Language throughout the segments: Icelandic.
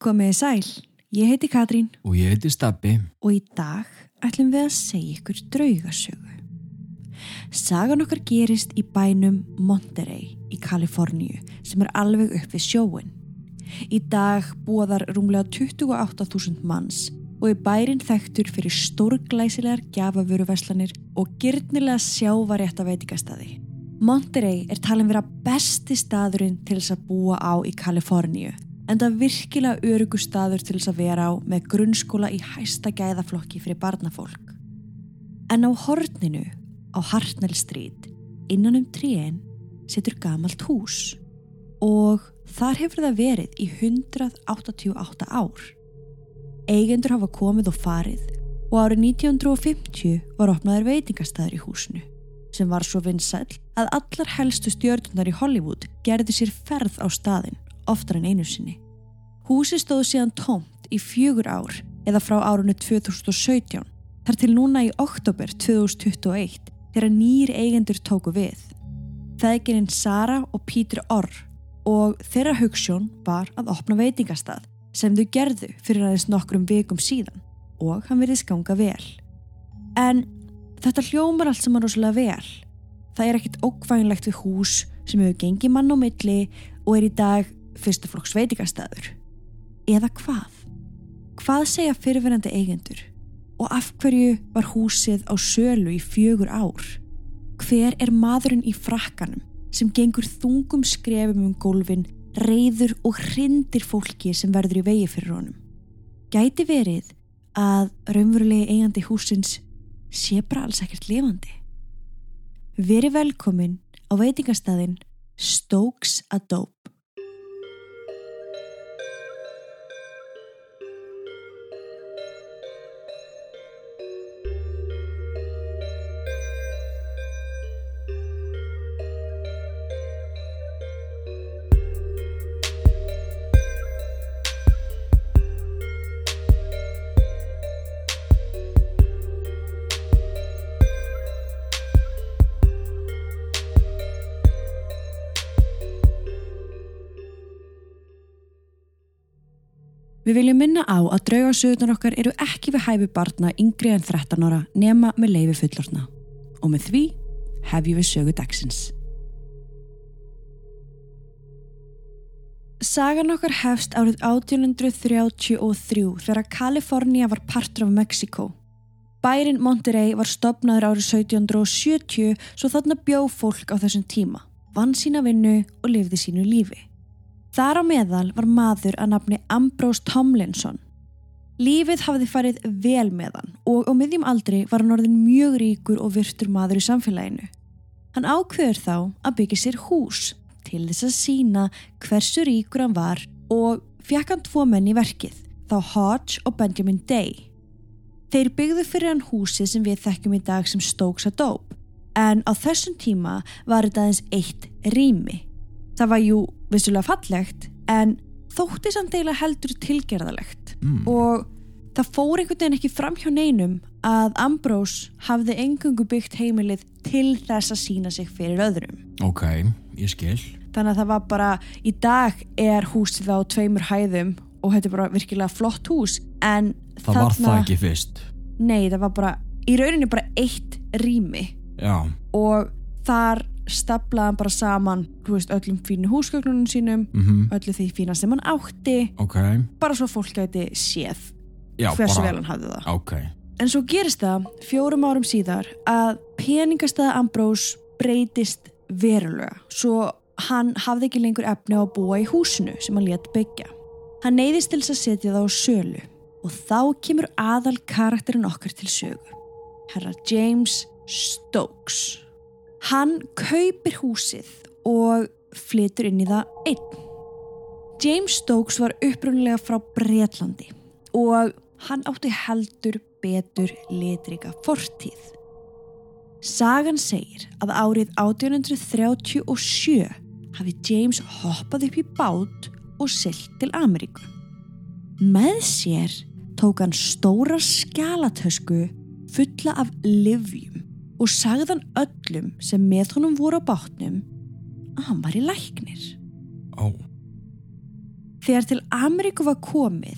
Komiði sæl, ég heiti Katrín Og ég heiti Stabbi. og í dag ætlum við að segja ykkur draugasögu. Sagan okkar gerist í bænum Monterey í Kaliforníu sem er alveg upp við sjóin. Í dag búa þar rúmlega 28.000 manns og er bærin þekktur fyrir stórglæsilegar gjafavöruverslanir og gyrnilega sjávarétta veitingastadi. Monterey er talin vera besti staðurinn til þess að búa á í Kaliforníu en það virkilega örugu staður til þess að vera á með grunnskóla í hæsta gæðaflokki fyrir barnafólk. En á horninu á Hartnell Street innan um tríin setur gamalt hús og þar hefur það verið í 188 ár. Eigendur hafa komið og farið og árið 1950 var opnaður veitingastæður í húsinu sem var svo vinsæl að allar helstu stjörnunar í Hollywood gerði sér ferð á staðin oftar en einu sinni. Húsi stóðu síðan tómt í fjögur ár eða frá árunni 2017 þar til núna í oktober 2021 þegar nýjir eigendur tóku við. Þeðgininn Sara og Pítur Orr og þeirra hugssjón var að opna veitingastað sem þau gerðu fyrir aðeins nokkrum vikum síðan og hann verið skanga vel. En þetta hljómar allt saman rosalega vel. Það er ekkit ókvænlegt við hús sem hefur gengið mann á milli og er í dag fyrstaflokks veitingastæður. Eða hvað? Hvað segja fyrirverandi eigendur? Og af hverju var húsið á sölu í fjögur ár? Hver er maðurinn í frakkanum sem gengur þungum skrefum um gólfin, reyður og hrindir fólki sem verður í vegi fyrir honum? Gæti verið að raunverulegi eigandi húsins sé bara alls ekkert lifandi? Veri velkomin á veitingastæðin Stokes Adobe. Við viljum minna á að draugasögurnar okkar eru ekki við hæfi barna yngri en 13 ára nema með leifi fullorna. Og með því hefjum við sögu dagsins. Sagan okkar hefst árið 1833 þegar Kalifornia var partur af Mexiko. Bærin Monterey var stopnaður árið 1770 svo þarna bjó fólk á þessum tíma, vann sína vinnu og lifði sínu lífi. Þar á meðal var maður að nafni Ambrose Tomlinson. Lífið hafði farið vel með hann og á miðjum aldri var hann orðin mjög ríkur og virtur maður í samfélaginu. Hann ákveður þá að byggja sér hús til þess að sína hversu ríkur hann var og fekk hann tvo menn í verkið, þá Hodge og Benjamin Day. Þeir byggðu fyrir hann húsi sem við þekkjum í dag sem Stokes Adobe en á þessum tíma var þetta aðeins eitt rými. Það var jú vissulega fallegt en þótti samt eiginlega heldur tilgerðalegt Mm. og það fór einhvern veginn ekki fram hjá neinum að Ambrose hafði engungu byggt heimilið til þess að sína sig fyrir öðrum. Ok, ég skil. Þannig að það var bara, í dag er húsið á tveimur hæðum og þetta er bara virkilega flott hús en Það var það ekki fyrst. Nei, það var bara, í rauninni bara eitt rými Já, og þar staflaði hann bara saman, veist, öllum fínu húsgögnunum sínum, mhm, öllu því fína sem hann átti, ok. bara svo fólk gæti séð Já, hversu bara, vel hann hafði það. ok. En svo gerist það fjórum árum síðar að peningastæða Ambrose breytist verulega svo hann hafði ekki lengur efni á að búa í húsinu sem hann létt byggja. Hann neyðist til að setja það á sölu og þá kemur aðal karakterinn okkar til sögu. Herra James Stokes. Hann kaupir húsið og flytur inn í það einn. James Stokes var upprunnilega frá Bretlandi og hann átti heldur betur litrika fortíð. Sagan segir að árið 1837 hafi James hoppað upp í bát og silt til Ameríku. Með sér tók hann stóra skjalatösku fulla af livjum og sagðan öllum sem með honum voru á bátnum að hann var í læknir. Ó, Þegar til Ameríku var komið,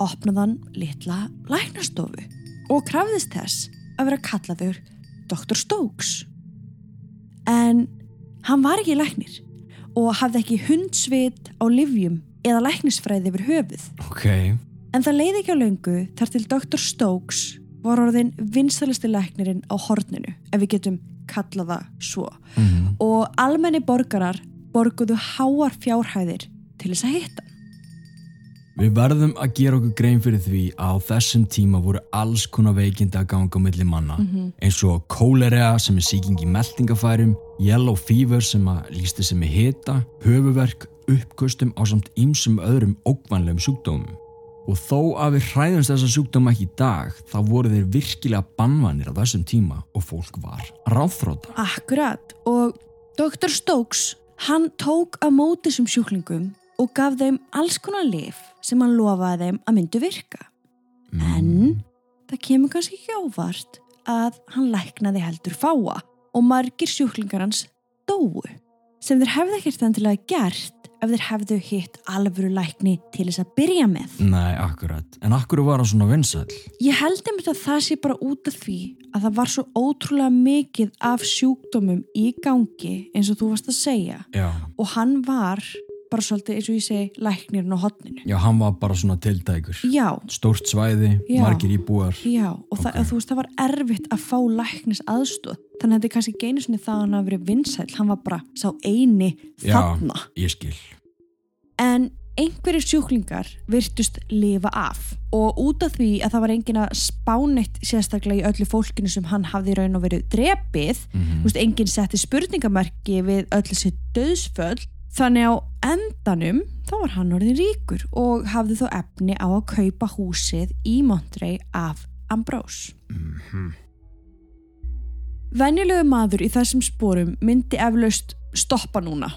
opnaði hann litla læknastofu og krafðist þess að vera kallaður Dr. Stokes. En hann var ekki læknir og hafði ekki hundsvit á livjum eða læknisfræði yfir höfuð. Ok. En það leiði ekki á löngu þar til Dr. Stokes var orðin vinstalisti læknirinn á horninu, ef við getum kallað það svo. Mm. Og almenni borgarar borguðu háar fjárhæðir til þess að hitta. Við verðum að gera okkur grein fyrir því að á þessum tíma voru alls konar veikindi að ganga á milli manna eins og kólera sem er sýking í meldingafærum, yellow fever sem að lísti sem er hita, höfuverk, uppkustum á samt ýmsum öðrum ógvanlegum sjúkdómum. Og þó að við hræðumst þessa sjúkdóma ekki í dag, þá voru þeir virkilega bannvanir á þessum tíma og fólk var ráðþróta. Akkurat og Dr. Stokes hann tók á móti sem sjúklingum og gaf þeim alls konar lif sem hann lofaði þeim að myndu virka. En það kemur kannski ekki óvart að hann læknaði heldur fáa og margir sjúklingar hans dóu sem þeir hefði ekkert endilega gert ef þeir hefðu hitt alvöru lækni til þess að byrja með. Nei, akkurat. En akkur var það svona vinsall? Ég held einmitt að það sé bara út af því að það var svo ótrúlega mikið af sjúkdómum í gangi eins og þú varst að segja Já. og hann var bara svolítið eins og ég segi læknirinn á hotninu. Já, hann var bara svona tiltækur. Já, Stórt svæði, Já. margir íbúar. já og það, Ok. þú veist það var erfitt að fá læknis aðstóð þannig að þetta er kannski einu sinni það að hann hafi verið vinsæl, hann var bara sá eini Já. þarna. Ég skil. En einhverjir sjúklingar virtust lifa af og út af því að það var engin að spánitt sérstaklega í öllu fólkinu sem hann hafði raun og verið drepið, Mm veist, enginn setti spurningamarki við öll þessi döðsföll, þannig á endanum þá var hann orðin ríkur og hafði þó efni á að kaupa húsið í Montrey af Ambrose. -hmm. Venjulegu maður í þessum sporum myndi eflaust stoppa núna.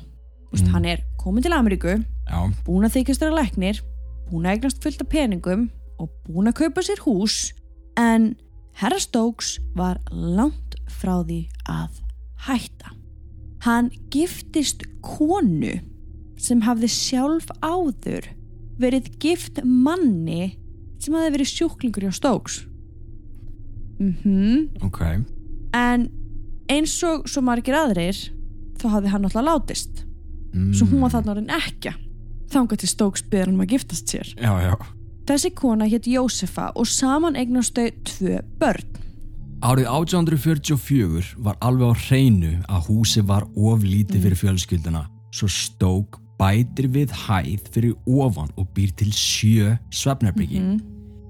Þú veist, Mm. hann er komin til Ameríku, Já, búin að þykjast vera læknir, búin að eignast fullt af peningum og búin að kaupa sér hús en Herra Stokes var langt frá því að hætta. Hann giftist konu sem hafði sjálf áður verið gift manni sem hafði verið sjúklingur hjá Stokes. Mhm. ok. En eins og svo margir aðrir þá hafði hann alltaf látist Mm. svo hún var þarna orðin ekki þangað til Stokes byrður hann um að giftast sér Já, já. þessi kona hétt Jósefa og saman eignast þau tvö börn Árið 1844 var alveg á hreinu að húsi var of lítið fyrir fjölskylduna svo stók bætir við hæð fyrir ofan og býr til sjö svefnherbyggi. mm.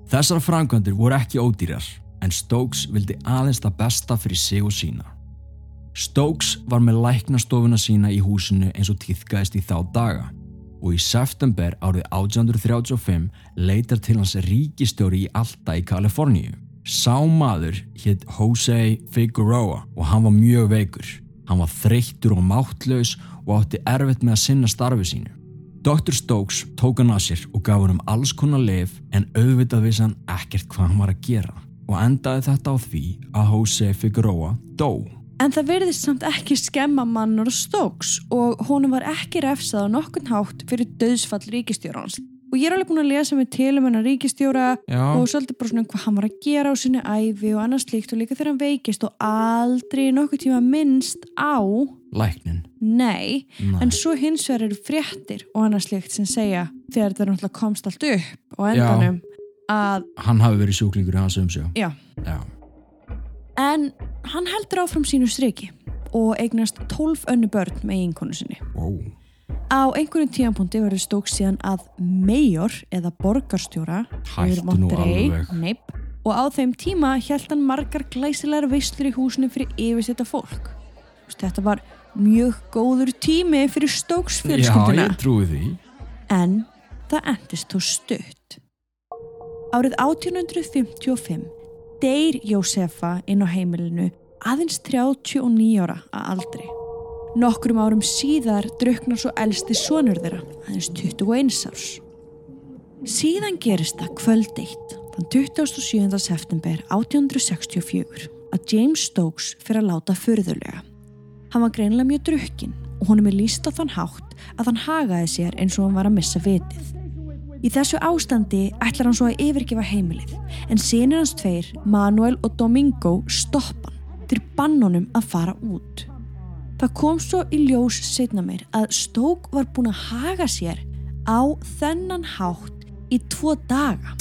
Þessar framkvæmdir voru ekki ódýrar en Stokes vildi aðeins það besta fyrir sig og sína. Stokes var með læknastofuna sína í húsinu eins og týðkaðist í þá daga og í september árið 1835 leitar til hans ríkistjóri í Alta í Kaliforníu. Sá maður hétt Jose Figueroa og hann var mjög veikur. Hann var þreyttur og máttlaus og átti erfitt með að sinna starfi sínu. Dr. Stokes tók hann að sér og gaf hann um alls konar lif en auðvitað vissi hann ekkert hvað hann var að gera og endaði þetta á því að Jose Figueroa dó. en það verðist samt ekki skemma mannur Stokes og honum var ekki refsað á nokkun hátt fyrir döðsfall ríkistjórans og ég er alveg búin að lesa mig til um hennar ríkistjóra Já, og svolítið bara svona hvað hann var að gera á sinni æfi og annars líkt og líka þegar hann veikist og aldrei nokkuð tíma minnst á læknin. nei, Nei. en svo hins vegar eru fréttir og annars líkt sem segja þegar þetta náttúrulega komst allt upp og Já. endanum að, Hann hafi verið sjúklingur í hans umsjá. já, Já. en hann heldur áfram sínu striki og eignast 12 önnu börn með eiginkonu sinni. Wow. Á einhverjum tíðanpunkti verður stók síðan að mayor eða borgarstjóra Hættu nú alveg. Neip, og á þeim tíma held hann margar glæsilegar veislur í húsinu fyrir yfirsetta fólk. Þetta var mjög góður tími fyrir stóks Já, ég trúi því. en það endist þó stutt. Árið 1855 deyr Jósefa inn á heimilinu aðeins 39 ára að aldri. Nokkrum árum síðar druknar svo elsti sonur þeirra, aðeins 21 árs. Síðan gerist það kvöld eitt, þann 27. september 1864, að James Stokes fyrir að láta förðulega. Hann var greinilega mjög drukkin og honum er líst á þann hátt að hann hagaði sér eins og hann var að missa vitið. Í þessu ástandi ætlar hann svo að yfirgefa heimilið en sinir hans tveir, Manuel og Domingo, stoppan til bannunum að fara út. Það kom svo í ljós setna meir að Stók var búin að haga sér á þennan hátt í tvo daga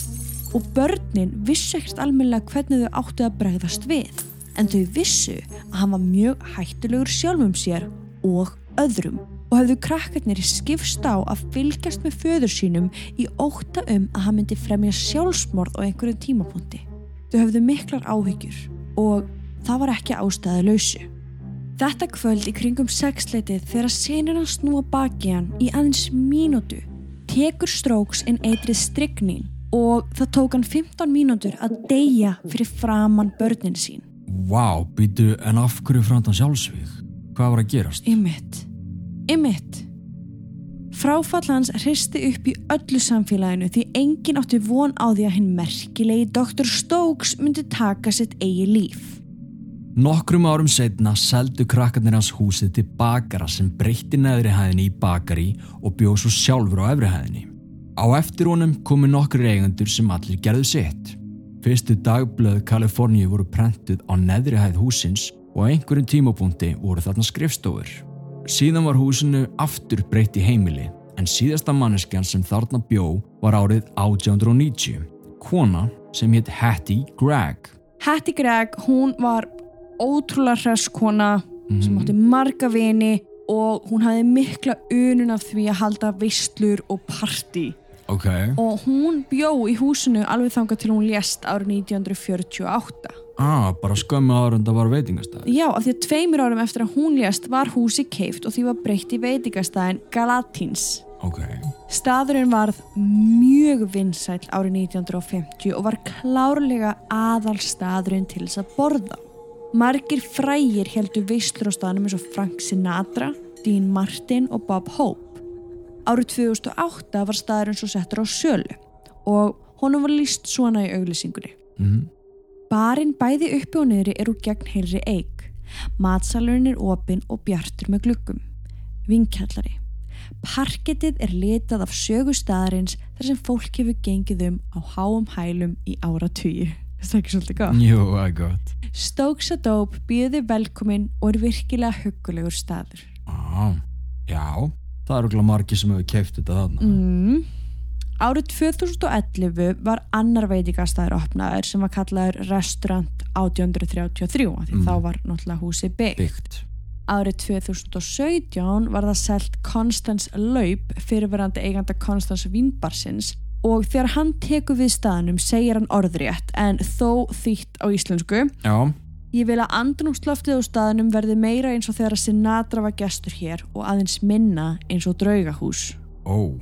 og börnin vissu ekkert almennilega hvernig þau áttu að bregðast við en þau vissu að hann var mjög hættulegur sjálfum sér og öðrum og hefðu krakkarnir skifst á að fylgjast með föður sínum í óta um að hann myndi fremja sjálfsmorð á einhverjum tímapunkti. Þau hefðu miklar áhyggjur og það var ekki ástæði lausu. Þetta kvöld í kringum sexleitið þegar senur hann snúa baki hann í aðeins mínútu tekur Stróks inn eitrið stryknín og það tók hann 15 mínútur að deyja fyrir framann börnin sín. Vá, wow, býtu en af hverju frandan sjálfsvík? Hvað var að gerast? Ymmit, ymmit. Fráfall hans hristi upp í öllu samfélaginu því engin átti von á því að hinn merkilegi Dr. Stokes myndi taka sitt eigi líf. Nokkrum árum setna seldu krakkarnir hans húsið til bakara sem breytti neðri hæðinni í bakari og bjóð svo sjálfur á efri hæðinni. Á eftir honum komu nokkur eigendur sem allir gerðu sitt. Fyrstu dagblöð Kaliforníu voru prentuð á neðri hæð húsins og á einhverjum tímapunkti voru þarna skrifstofur. Síðan var húsinu aftur breytt í heimili en síðasta manneskjan sem þarna bjó var árið 1890, kona sem hétt Hattie Gregg. Hattie Gregg, hún var ótrúlega hreskona mm -hmm. sem átti marga vini og hún hafði mikla unun af því að halda visslur og parti. Okay. Og hún bjó í húsinu alveg þanga til hún lést árið 1948. Ah, bara skömmu ára en það var veitingastæð? Já, af því að tveimur árum eftir að hún lést var húsi keift og því var breytt í veitingastæðin Galatins. Ok. Staðurinn varð mjög vinsæl árið 1950 og var klárlega aðal staðurinn til þess að borða. Margir frægir heldur veislur á staðnum eins og Frank Sinatra, Dean Martin og Bob Hope. Árið 2008 var staðurinn svo settur á sölu og honum var líst svona í auglýsingunni. Mhm. Barinn bæði uppi og niðri er úr gegn heilri eig. Matsalurinn er opinn og bjartur með glukkum. Vinkjallari. Parkettið er litað af sögu staðarins þar sem fólk hefur gengið um á háum hælum í áratugju. Það er ekki svolítið gott? Jú, það er gott. Stokes Adobe býði velkominn og er virkilega huggulegur staður. Ah, já, það eru gláð margi sem hefur keift þetta þarna. Mm. Árið 2011 var annar veitingastæður opnaður sem var kallaður Restaurant 1833 því Mm. þá var náttúrulega húsi byggt. Byggt. Árið 2017 var það selt Konstans Laup fyrirverandi eiganda Konstans Vínbarsins og þegar hann tekur við staðnum segir hann orðrétt en þó þýtt á íslensku Já, Ég vil að andrumsloftið á staðnum verði meira eins og þegar að Sinatra var gestur hér og aðeins minna eins og draugahús. ó,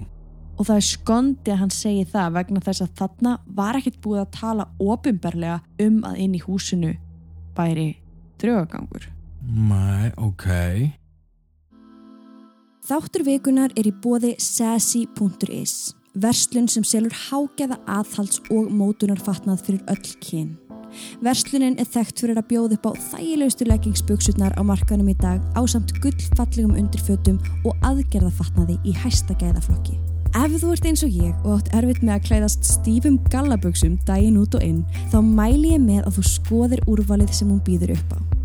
Og það er skondi að hann segi það vegna þess að þarna var ekkert búið að tala ofinberlega um að inn í húsinu bæri draugagangur. mæ, ok. Þáttur vikunar er í bóði sassy.is, verslun sem selur hágeða aðhalds og mótunarfatnað fyrir öll kyn. Verslunin er þekkt fyrir að bjóða upp á þægilegustu leggingsbuksutnar á markanum í dag á samt gullfallegum undirfötum og aðgerðafatnaði í hæsta gæðaflokki. Ef þú ert eins og ég og átt erfitt með að klæðast stífum gallabuksum daginn út og inn, þá mæli ég með að þú skoðir úrvalið sem hún býður upp á.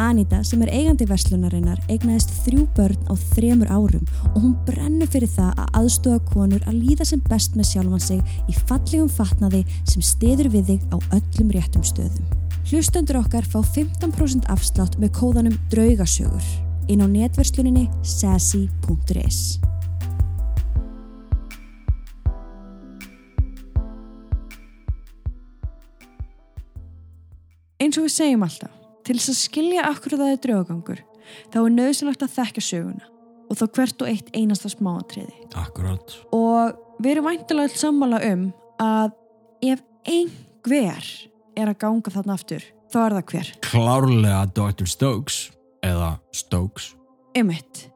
Anita sem er eigandi verslunarinnar eignaðist þrjú börn á þremur árum og hún brennur fyrir það að aðstofa konur að líða sem best með sjálfan sig í fallegum fatnaði sem stiður við þig á öllum réttum stöðum. Hlustendur okkar fá 15% afslátt með kóðanum draugasögur inn á netversluninni sassy.is. Eins og við segjum alltaf, til þess að skilja akkur það er draugagangur, þá er nöðsynlegt að þekka söguna og þá hvert og eitt einasta smáatriði. Akkurát. Og við erum væntilega alls sammála um að ef einhver er að ganga þarna aftur, þá er það hver. Klárlega Dr. Stokes, eða Stokes. Emmett,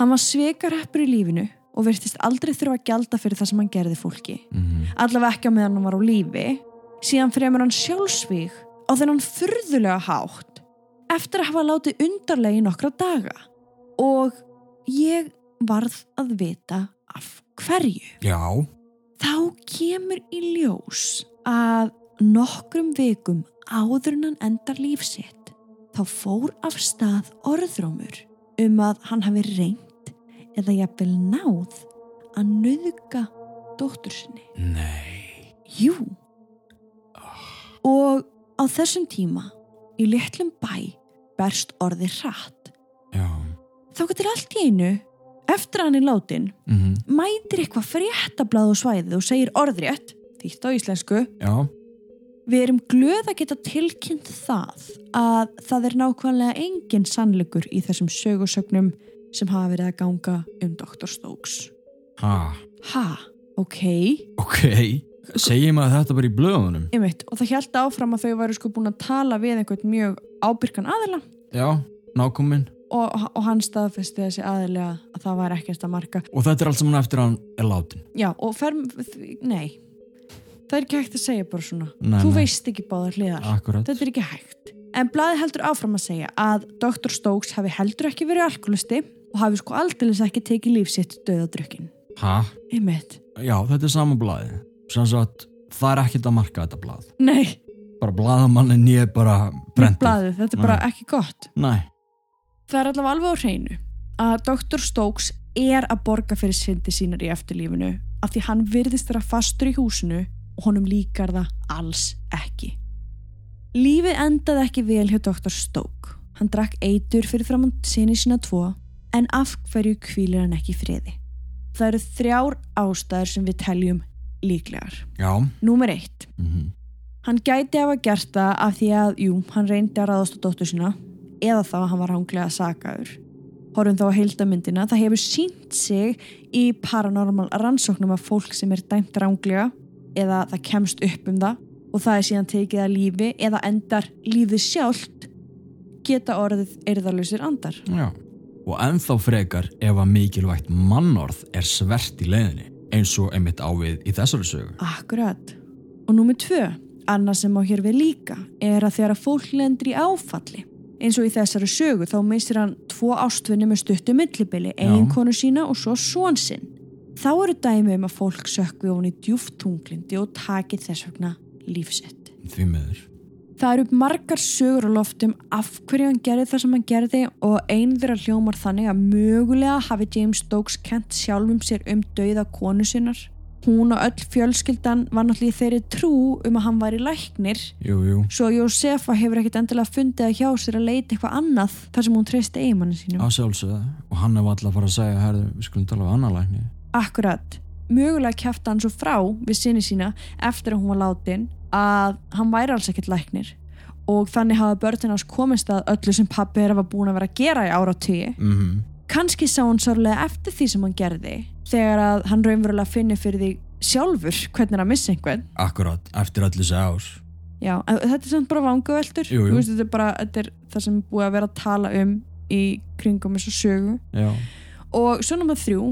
hann var svekarappur í lífinu og virtist aldrei þurfa að gjalda fyrir það sem hann gerði fólki. Mm Allavega ekki á meðan hann var á lífi, síðan fremur hann sjálfsvíg á þennan furðulega hátt eftir að hafa látið undarlega í nokkra daga. Og ég varð að vita af hverju. Já, Þá kemur í ljós að nokkrum vikum áður en hann endar lífsitt þá fór af stað orðrómur um að hann hafi reynd eða jafnvel náð að nöðuga dóttur sinni. nei, Jú. Og á þessum tíma í litlum bæ berst orði hratt. já, Þá getur allt í einu, eftir hann er látin, mhm, mætir eitthvað fréttablað á svæðið og segir orðrétt, þýtt á íslensku, já, við erum glöð að geta tilkynnt það að það er nákvæmlega engin sannleikur í þessum sögursögnum sem hafa verið að ganga um Dr. Stokes. ha, Ha, ok, ok, segjum að þetta bara í blöðunum. einmitt, og það held áfram að þau væru sko búin að tala við einhvern mjög ábyrkan aðila Já, nákominn. og, og hann staðfesti þessi aðilega að það var ekkert að marka. Og þetta er allt saman eftir að hann er látin. Já, og fer, nei, það er ekki hægt að segja bara svona. Nei, Þú nei. veist ekki báðar hliðar. Akkurat. Þetta er ekki hægt. En blaði heldur áfram að segja að Dr. Stokes hafi heldur ekki verið alkoholisti og hafi sko aldeilis ekki tekið lífsitt döðadrukkin. Ha? Einmitt. Já, þetta er sama blaði. Sanns að það er ekkert að marka þetta blað. Nei, Bara blaðamannin ég bara brendið. blaðið, þetta er bara ekki gott. Nei. Það er allavega alveg á hreinu að Dr. Stokes er að borga fyrir syndi sínar í eftirlífinu af því hann virðist vera fastur í húsinu og honum líkar það alls ekki. Lífið endaði ekki vel hjá Dr. Stoke. Hann drakk eitur fyrir framann sinni sína tvo en af hverju kvílir hann ekki friði. Það eru þrjár ástæður sem við teljum líklegar. Já. Númer eitt. Mm Hann gæti hafa gert það af því að, jú, hann reyndi að ráðast á dóttur sína eða þá að hann var hanglega sakaður. Horfum þá að heildamyndina, það hefur sínt sig í paranormal rannsóknum af fólk sem er dæmt ránglega eða það kemst upp um það og það er síðan tekið að lífi eða endar lífið sjálft geta orðið erðarlausir andar. Já. Og ennþá frekar ef að mikilvægt mannorð er svert í leiðinni eins og einmitt ávið í þessari sögu. Akkurat. Og númið tvö, annað sem á hér við líka, er að þegar að fólk lendur í áfalli, eins og í þessari sögu, þá mistir hann tvo ástvinni með stuttu millibili, eiginkonu sína og svo svon sinn. Þá eru dæmi um að fólk sökvi ofan í djúft tunglindi og taki þess vegna lífsett. Því meður. Það eru margar sögur á loftum af hverju hann gerði það sem hann gerði og einn þeirra hljómar þannig að mögulega hafi James Stokes kent sjálfum sér um dauða konu sinnar. Hún og öll fjölskyldan var náttúrulega þeirri trú um að hann var í læknir Jú, jú. svo Jósefa hefur ekkit endilega fundið að hjá sér að leita eitthvað annað þar sem hún treysti eigimanni sínum. Á sjálfsögðu. Og hann hef alltaf að fara að segja, herðu, við skulum tala um annar lækni. Akkurat. Mögulega kæfti hann svo frá við sinni sína eftir að hún var látin að hann væri alls ekkert læknir og þannig hafa börnin hans komist að öllu sem pappi er að var búin að vera að gera í áratíi. Mm Kanski sá hann sárlega eftir því sem hann gerði þegar að hann raunverulega finni fyrir því sjálfur hvernig er að missa einhvern. Akkurat, eftir allir þessi ár. Já, þetta er samt bara veist, þetta er bara þetta er það sem búið að vera að tala um í kringum þessu sögu. Já. Og svo nummer þrjú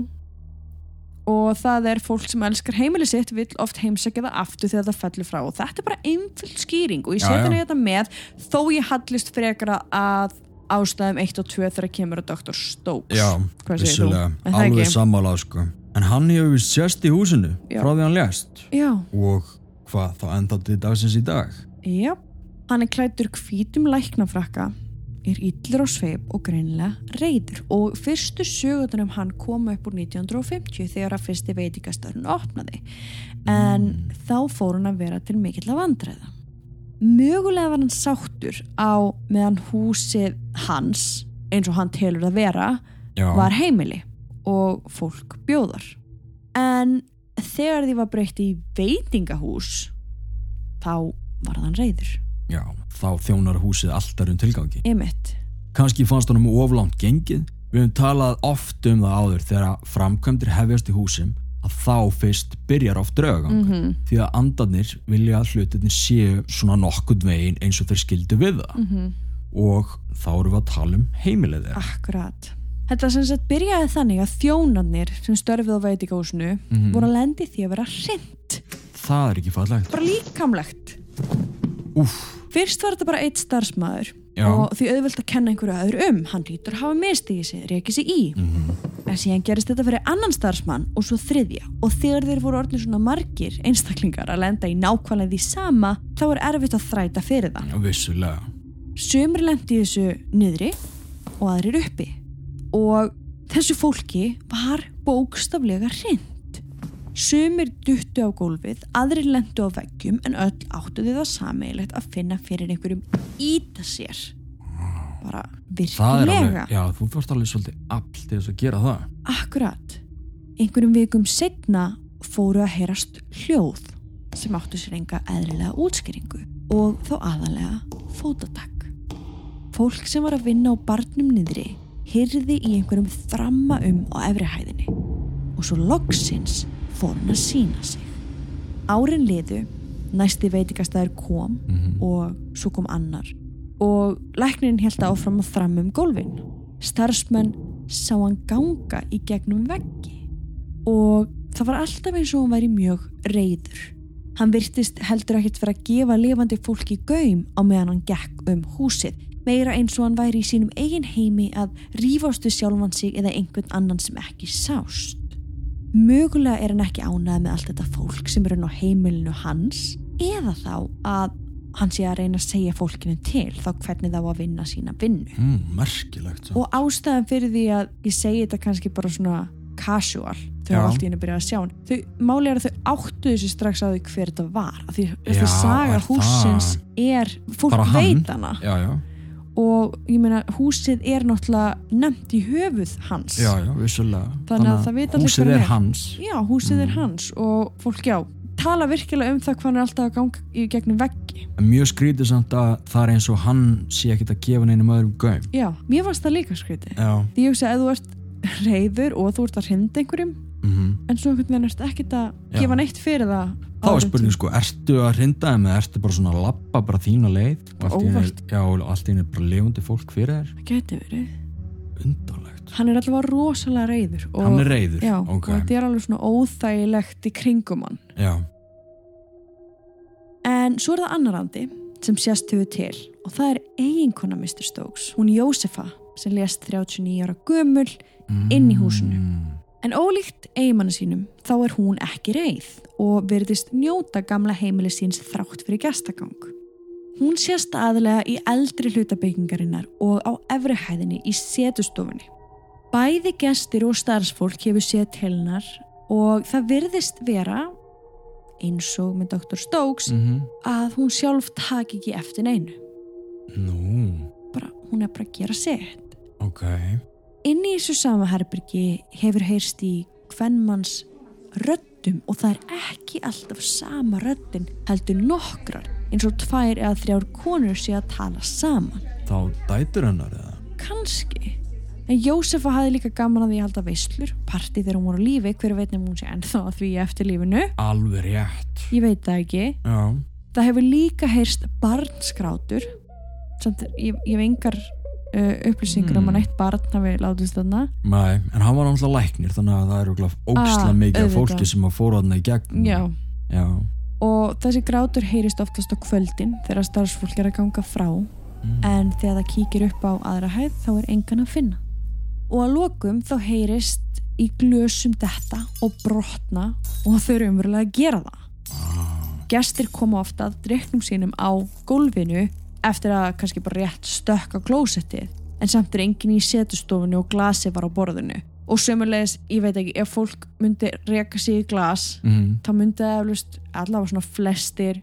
og það er fólk sem elskar heimili sitt vill oft heimsækja það aftur þegar það fellur frá og þetta er bara einföld skýring og ég setja henni þetta með þó ég hallist frekara að ástæðum 1 og 2 þegar kemur að Dr. Stokes Já, það Alveg ekki? sammála, sko. En hann hefur vist sérst í húsinu Já. frá því hann lést. Já, Og hvað, þá enda til dagsins í dag? já Hann er klættur hvítum læknafrakka er illur á sveip og greinilega reyður og fyrstu sögutunum hann kom upp úr 1950 þegar að fyrsti veitikastöðun opnaði en þá fór hann að vera til mikill að vandræða. Mögulega var hann sáttur á meðan húsið hans, eins og hann telur að vera, Já. var heimili og fólk bjóðar. En þegar því var breytt í veitingahús, þá var hann reyður. Já, þá þjónar húsið alltaf um tilgangi. Emitt. Kanski fannst honum oflánt gengið. Við höfum talað oft um það áður þegar framkvæmdir hefjast í húsum að þá fyrst byrjar oft draugagang. Mm Því að andarnir vilja að hlutinir séu svona nokkund veginn eins og þeir skildu við það. -hmm. Og þá erum við að tala um heimilið þeirra. Akkurat. Þetta sem sagt byrjaði þannig að þjónarnir sem störfið á veitingahúsinu Mhm. voru að lendi því að vera hreint. Það er ekki fallegt. Bara líkamlegt. Úff, Fyrst var þetta bara eitt starfsmæður og því auðvelt að kenna einhverju öðru um. Hann lítur að hafa mistigið sig, reykið sig í. Mhm. en síðan gerist þetta fyrir annan starfsmann og svo þriðja. Og þegar þeir voru orðin svona margir einstaklingar að lenda í nákvæmlega því sama þá er erfitt að þræta fyrir það. Já, vissulega. Sumir lendi þessu niðri og aðrir uppi. Og þessu fólki var bókstaflega hrind. Sumir duttu á gólfið, aðrir lendu á veggjum en öll áttu þið það sameigilegt að finna fyrir einhverjum íta sér. Bara virkilega. alveg, já, þú fórst alveg svolítið all til þess að gera það. Akkurat. Einhverjum vikum setna fóru að heyrast hljóð sem áttu sér enga eðlilega útskýringu og þá aðalega fótatak. Fólk sem var að vinna á barnum niðri hyrði í einhverjum þramma um á efrihæðinni og svo loksins fór hann að sína sig. Árin liðu, næsti veitingastæður kom Mhm. og svo kom annar og læknirinn held áfram að þramma um gólfin. Starfsmenn sá hann ganga í gegnum veggi og það var alltaf eins og hann væri mjög reyður. Hann virtist heldur ekkert fyrir að gefa lifandi fólki gaum á meðan hann gekk um húsið, meira eins og hann væri í sínum eigin heimi að rífastu sjálfan sig eða einhvern annan sem ekki sást. Mögulega er hann ekki ánað með allt þetta fólk sem er hann á heimilinu hans eða þá að hann sé að reyna að segja fólkinu til þá hvernig þá að vinna sína vinnu. Mm. Og ástæðan fyrir því að ég segi þetta kannski bara svona casual þau hafa allt í henni byrjað að sjá hann þau máli er að þau áttu þessu strax á því hver þetta var af því Já, saga er húsins er fólk veit hana Já, já, og ég meina húsið er náttúrulega nefnt í höfuð hans já, já, vissulega. Þannig að það vita allir húsið er er. hans. já, húsið er Mm. hans og fólk já tala virkilega um það hvað hann er alltaf að ganga í gegnum veggi Mjög skrítið samt að það er eins og hann sé ekkit að gefa neinum öðrum gaum. já, mér fannst það líka skrítið Já. því ég hugsa að ef þú ert reyður og þú ert að hrinda einhverjum Mm en svo einhvern veginn ertu ekkert að Já. gefa neitt fyrir það Þá er spurning sko, ertu að hrinda þeim eða ertu bara svona að lappa bara þína leið? Og allt í einu er bara lifandi fólk fyrir þér. Það geti verið. Undarlegt. Hann er allavega rosalega reyður og, Hann er reyður, já, ok. og þetta er alveg svona óþægilegt í kringum hann. Já, en svo er það annar andi sem sést hefur til og það er eiginkona Mr. Stokes. Hún Jósefa sem lést 39 ára gömul inn í húsinu. En ólíkt eigimannu sínum þá er hún ekki reið og verðist njóta gamla heimili síns þrátt fyrir gestagang. Hún sést aðlega í eldri hlutabyggingarinnar og á efri hæðinni í setustofunni. Bæði gestir og starfsfólk hefur séð til hennar og það virðist vera, eins og með Dr. Stokes, Mm að hún sjálf taki ekki eftir neinu. Nú, Bara, hún er bara að gera sitt. ok Inn í þessu sama herbyrgi hefur heyrst í hvernmanns röddum og það er ekki alltaf sama röddin heldur nokkrar eins og tvær eða þrjár konur sé að tala saman. Þá dætur hennar eða Kanski. En Jósefa hafði líka gaman að því að halda veislur, partí þegar hún voru á lífi, hver veit nefnum hún sé ennþá að því eftir lífinu. Alveg rétt Ég veit það ekki. Já, Það hefur líka heyrst barnskrátur, samt ég, ég hef engar uh, upplýsingur um Mm. að neitt barn hafi látist þarna. Nei, en hann var náttúrulega læknir þannig að það eru óksla Ah, mikið af fólki sem að fóra þarna í gegn Já. Já, Og þessi grátur heyrist oftast á kvöldin þegar starfsfólk er að ganga frá mm. en þegar það kíkir upp á aðra hæð þá er engan að finna. Og að lokum þá heyrist í glösum detta og brotna og þau eru umverulega að gera það. Gestir koma ofta að dreiknum sínum á gólfinu eftir að kannski bara rétt stökka klósettið en samt er enginn í setustofunni og glasi var á borðinu. Og sömulegis, ég veit ekki, ef fólk myndi reka sig í glas mm. þá myndi það eflust allavega svona flestir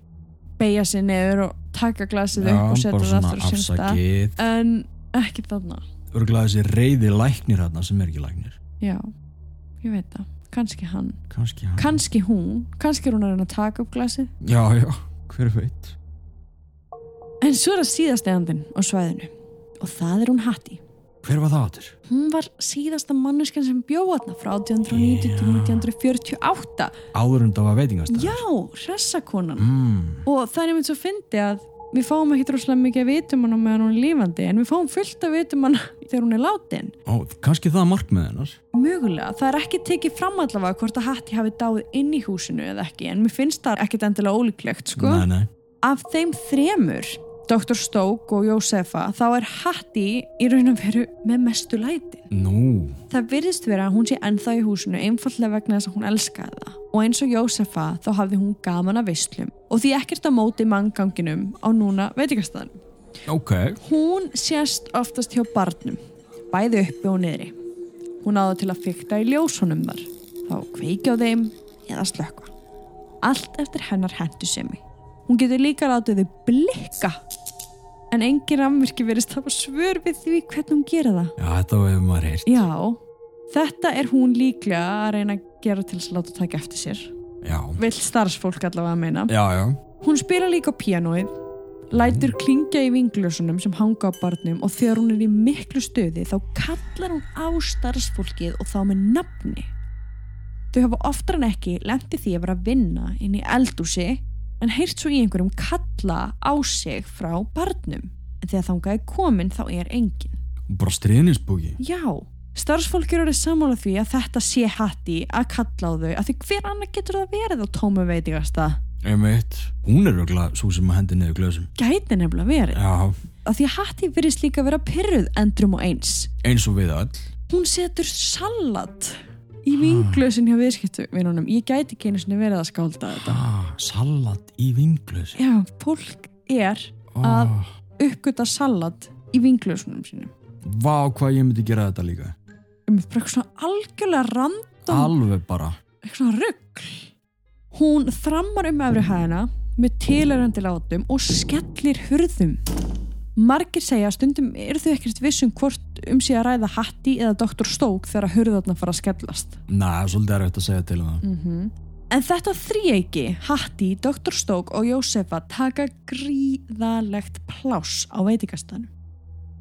beigja sig neður og taka glasið Já, upp og setja það aftur stað. afsakið. En ekki þarna. Örgulega þessi reyði læknir hérna sem er ekki læknir. Já, ég veit það, kannski hann. Kannski hún, kannski er hún að reyna að taka upp glasið. Já, já, hver veit en svo er það síðast eðandinn á svæðinu. Og það er hún Hattie. Hver var það áttur? hún var síðasta manneskan sem bjóðatna frá 1890 til Já. 1948 Áður en það var veitingastæð já, hressakonan. Mm. og það er einmitt svo fyndi að við fáum ekki droslega mikið að vitum hana meðan hún er lífandi en við fáum fullt að vitum hana þegar hún er látin. Ó, kannski það markmið hennar. Mögulega, það er ekki tekið fram allavega hvort að Hatti hafi dáið inn í húsinu eða ekki en mér finnst það ekkit endilega ólíklegt sko. Nei, nei. Af þeim þremur Dr. Stoke og Jósefa þá er Hattie í raun og veru með mestu lætin. Nú, Það virðist vera að hún sé ennþá í húsinu einfallega vegna þess að hún elskaði það og eins og Jósefa þá hafði hún gaman að visslum og því ekkert á móti mannganginum á núna veitingastæðanum. ok. Hún sést oftast hjá barnum, bæði uppi og niðri. Hún áður til að fykta í ljósunum þar, þá kveiki á þeim eða slökka. Allt eftir hennar hendusemi. Hún getur líka látið þau blikka, en engin rafmyrki verist hafa svör við því hvernig hún gera það. Já, þetta hefur maður heyrt. Já, þetta er hún líklega að reyna að gera til að láta taka eftir sér. Já, Vill starfsfólk allavega að meina. já, já. Hún spila líka á píanóið, lætur klingja í vinglösunum sem hanga á barnum og þegar hún er í miklu stöði þá kallar hún á starfsfólkið og þá með nafni. Þau hafa oftar en ekki lenti því að vera að vinna inn í eldúsi en heyrt svo í einhverjum kalla á sig frá barnum. En þegar þangað er komin þá er engin. Bara stríðnisbúki. Já, starfsfólk eru orðið sammála því að þetta sé hatti að kalla á þau að því hver annar getur það verið á tómu veitingasta? Einmitt. Hún er auðvitað svo sem að hendi niður glöðsum. Gæti nefnilega verið. Já, að því að Hatti virðist líka vera pyrruð endrum og eins. eins og við öll. Hún setur salat í vinglösin hjá viðskiptuvinunum. Ég gæti ekki einu sinni verið að skálda þetta. Ah, salat í vinglöðsum. Já, fólk er að uppgöta salat í vinglösunum sínum. Vá, hvað ég myndi gera þetta líka. Um bara eitthvað svona algjörlega random, Alveg bara. eitthvað svona rugg. Hún þrammar um efri hæðina með tilærandi látum og skellir hurðum. Margir segja að stundum eru þau ekkert vissum hvort um sig að ræða Hatti eða Dr. Stoke þegar hurðarna fara að skellast. Næ, svolítið er auðvitað að segja til um það. -hmm. En þetta þríeiki, Hatti, Dr. Stoke og Jósefa taka gríðalegt pláss á veitingastanum.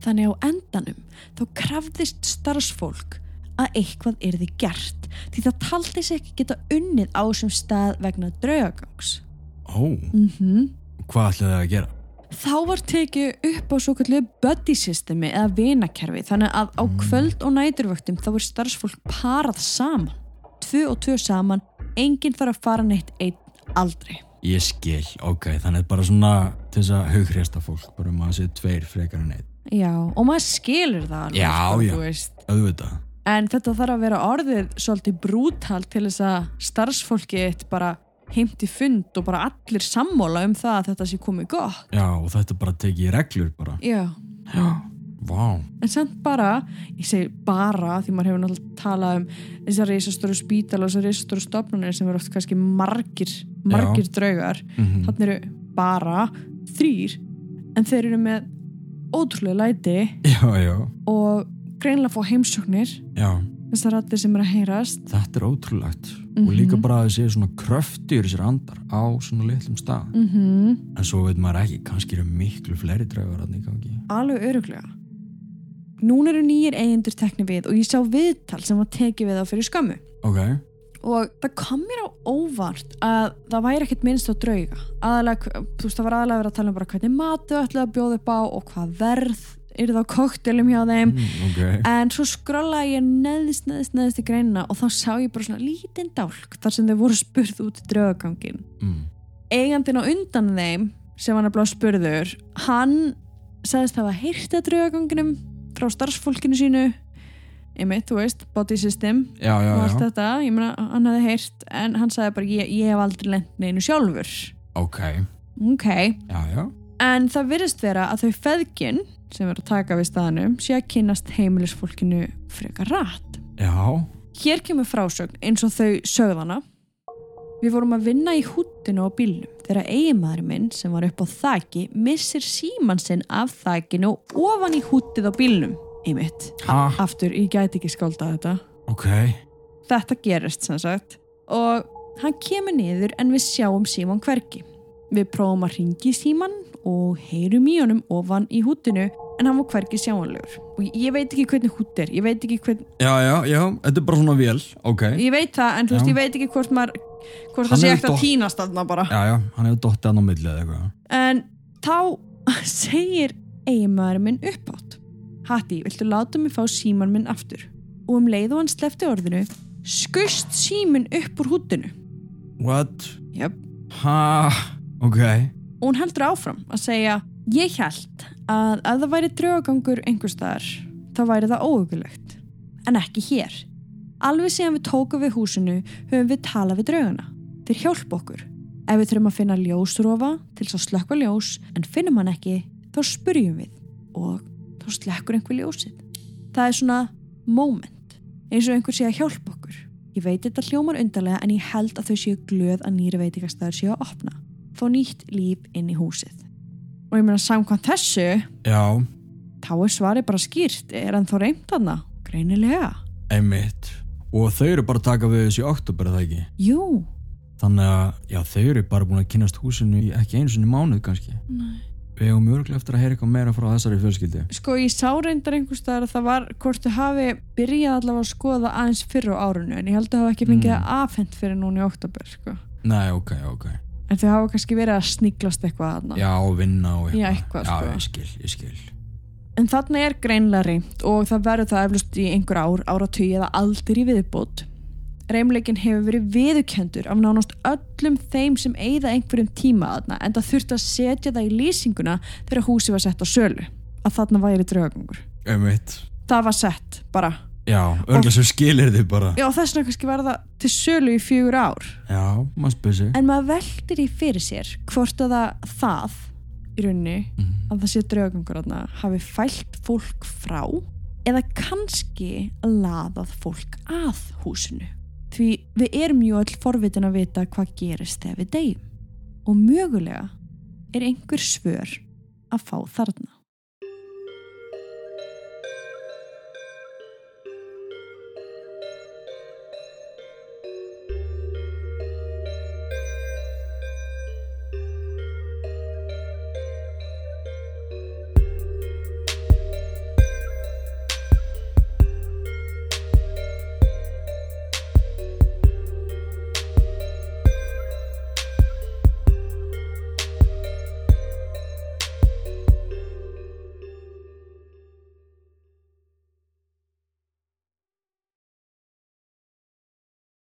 Þannig á endanum þá krafðist starfsfólk að eitthvað yrði gert því það taldi sig ekki geta unnið á þessum stað vegna draugagangs. Ó, Mm hvað ætlaði það að gera? Þá var tekið upp á svo kallu buddy systemi eða vinakerfi þannig að á kvöld og næturvöktum þá er starfsfólk parað saman. Tvö og tvö saman, enginn þarf að fara neitt einn aldrei. Ég skil, ok, þannig bara svona til þess að hughrjasta fólk, bara um að sé tveir frekar en einn. Já, og maður skilur það alveg, Já, sko, já. þú veist. Auðvitað. En þetta þarf að vera orðið svolítið brútal til þess að starfsfólki eitt bara heimti fund og bara allir sammóla um það að þetta sé komið gott. Já, og þetta bara tekið í reglur bara. Já, Já. Vá. en samt bara, ég segi bara því maður hefur náttúrulega talað um þessar reisastóru spítal og þessar reisastóru stofnunir sem eru oft kannski margir, margir draugar. Mm Þannig eru bara þrýr en þeir eru með ótrúlega læti Já, já, og greinlega fá heimsóknir já. Þessar allir sem eru að heyrast Þetta er ótrúlegt. Mhm. Og líka bara að það séu svona kröftir sér andar á svona litlum stað. mm En svo veit maður ekki, kannski eru miklu fleiri draugar að í gangi. alveg öruglega Núna eru nýjir eigendur tekni við og ég sá viðtal sem var tekið við á fyrir skömmu Ok. og það kom mér á óvart að það væri ekkert minnst á drauga aðalega, þú veist það var aðalega verið að tala um bara hvernig matu ætlaði að bjóða upp á og hvað verð er það á koktelum hjá þeim Mm, ok. en svo skrollaði ég neðist, neðist, neðist í greinina og þá sá ég bara svona lítinn dálk þar sem þau voru spurð út í draugagangin Mm. eigandinn á undan þeim sem var nefnilega spurður hann sagðist hafa heyrt að draugaganginum frá starfsfólkinu sínu einmitt, þú veist, body system Já, já, og allt já. þetta, ég meina, hann hefði heyrt en hann sagði bara, ég, ég hef aldrei lent neinu sjálfur Ok. ok, Já, já. en það virðist vera að þau feðgin sem eru að taka við staðanum sé að kynast heimilisfólkinu frekar rætt Já. Hér kemur frásögn eins og þau sögðana. Við vorum að vinna í húttinu á bílnum þegar eiginmaður minn sem var upp á þaki missir síman sinn af þakinu og ofan í húttið á bílnum. Einmitt. Ha? Aftur, ég gæti ekki skálda þetta. Ok. Þetta gerist sem sagt og hann kemur niður en við sjáum síman hverki. Við prófum að ringi síman og heyrum í honum ofan í húttinu en hann var hverki sjáanlegur. Og ég veit ekki hvernig hútt er, ég veit ekki hvernig Já, já, já. Þetta er bara svona vél. Ok. ég veit það, en þú veist, ég veit ekki hvort maður hvort það sé ekkert að týnast þarna bara Já, já. Hann hefur dottið hann á millið eða eitthvað. en þá segir eiginmaður minn uppátt Hatti, viltu láta mig fá síman minn aftur og um leið og hann slefti orðinu skust símin upp úr húttinu What? Jöp. Ha? Ok. og hún heldur áfram að segja Ég held að ef það væri draugagangur einhver staðar, þá væri það óögulegt. En ekki hér. Alveg síðan við tókum við húsinu höfum við talað við draugana. Þeir hjálpa okkur. Ef við þurfum að finna ljósrofa til þess að slökka ljós en finnum hann ekki, þá spurjum við og þá slekkur einhver ljósið. Það er svona moment, eins og einhver sé að hjálpa okkur. Ég veit þetta hljómar undarlega en ég held að þau séu glöð að nýri veitingastæður séu að opna. Fá nýtt líf inn í húsið. Og ég meina samkvæmt þessu, Já, þá er svarið bara skýrt. Er hann þá reynd hana? Greinilega. einmitt. Og þau eru bara taka við þessu í oktober, er það ekki? Jú. Þannig að, já, þau eru bara búin að kynast húsinu í ekki einu sinni mánuð kannski. Nei. Við hefum mörgulega eftir að heyra eitthvað meira frá þessari fjölskyldu. Sko ég sá reyndar einhvers staðar að það var hvort þau hafi byrjað allavega að skoða aðeins fyrr á árunu en ég held að þau hafa ekki fengið Mm. það afhent fyrir núna í oktober sko. Nei, ok, ok. En þau hafa kannski verið að sniglast eitthvað aðna. Já, vinna og Já, eitthvað, Já, sko. ég skil, ég skil. En þarna er greinlega reynd og það verður það eflust í einhver ár, áratugið eða aldir í viðbót. Reymleikin hefur verið viðukendur af nánast öllum þeim sem eigða einhverjum tíma aðna en það þurfti að setja það í lýsinguna þegar húsi var sett á sölu. Að þarna væri draugangur. Einmitt. Það var sett bara. Já, örgulega sem skilir þið bara. Já, þess vegna kannski var það til sölu í fjögur ár. Já, maður spyrir sig. En maður veldir í fyrir sér hvort að það, það í rauninni, Mhm. að það sé draugangur aðna, hafi fælt fólk frá eða kannski laðað fólk að húsinu. Því við erum jú öll forvitin að vita hvað gerist þegar við deyjum. Og mögulega er einhver svör að fá þarna.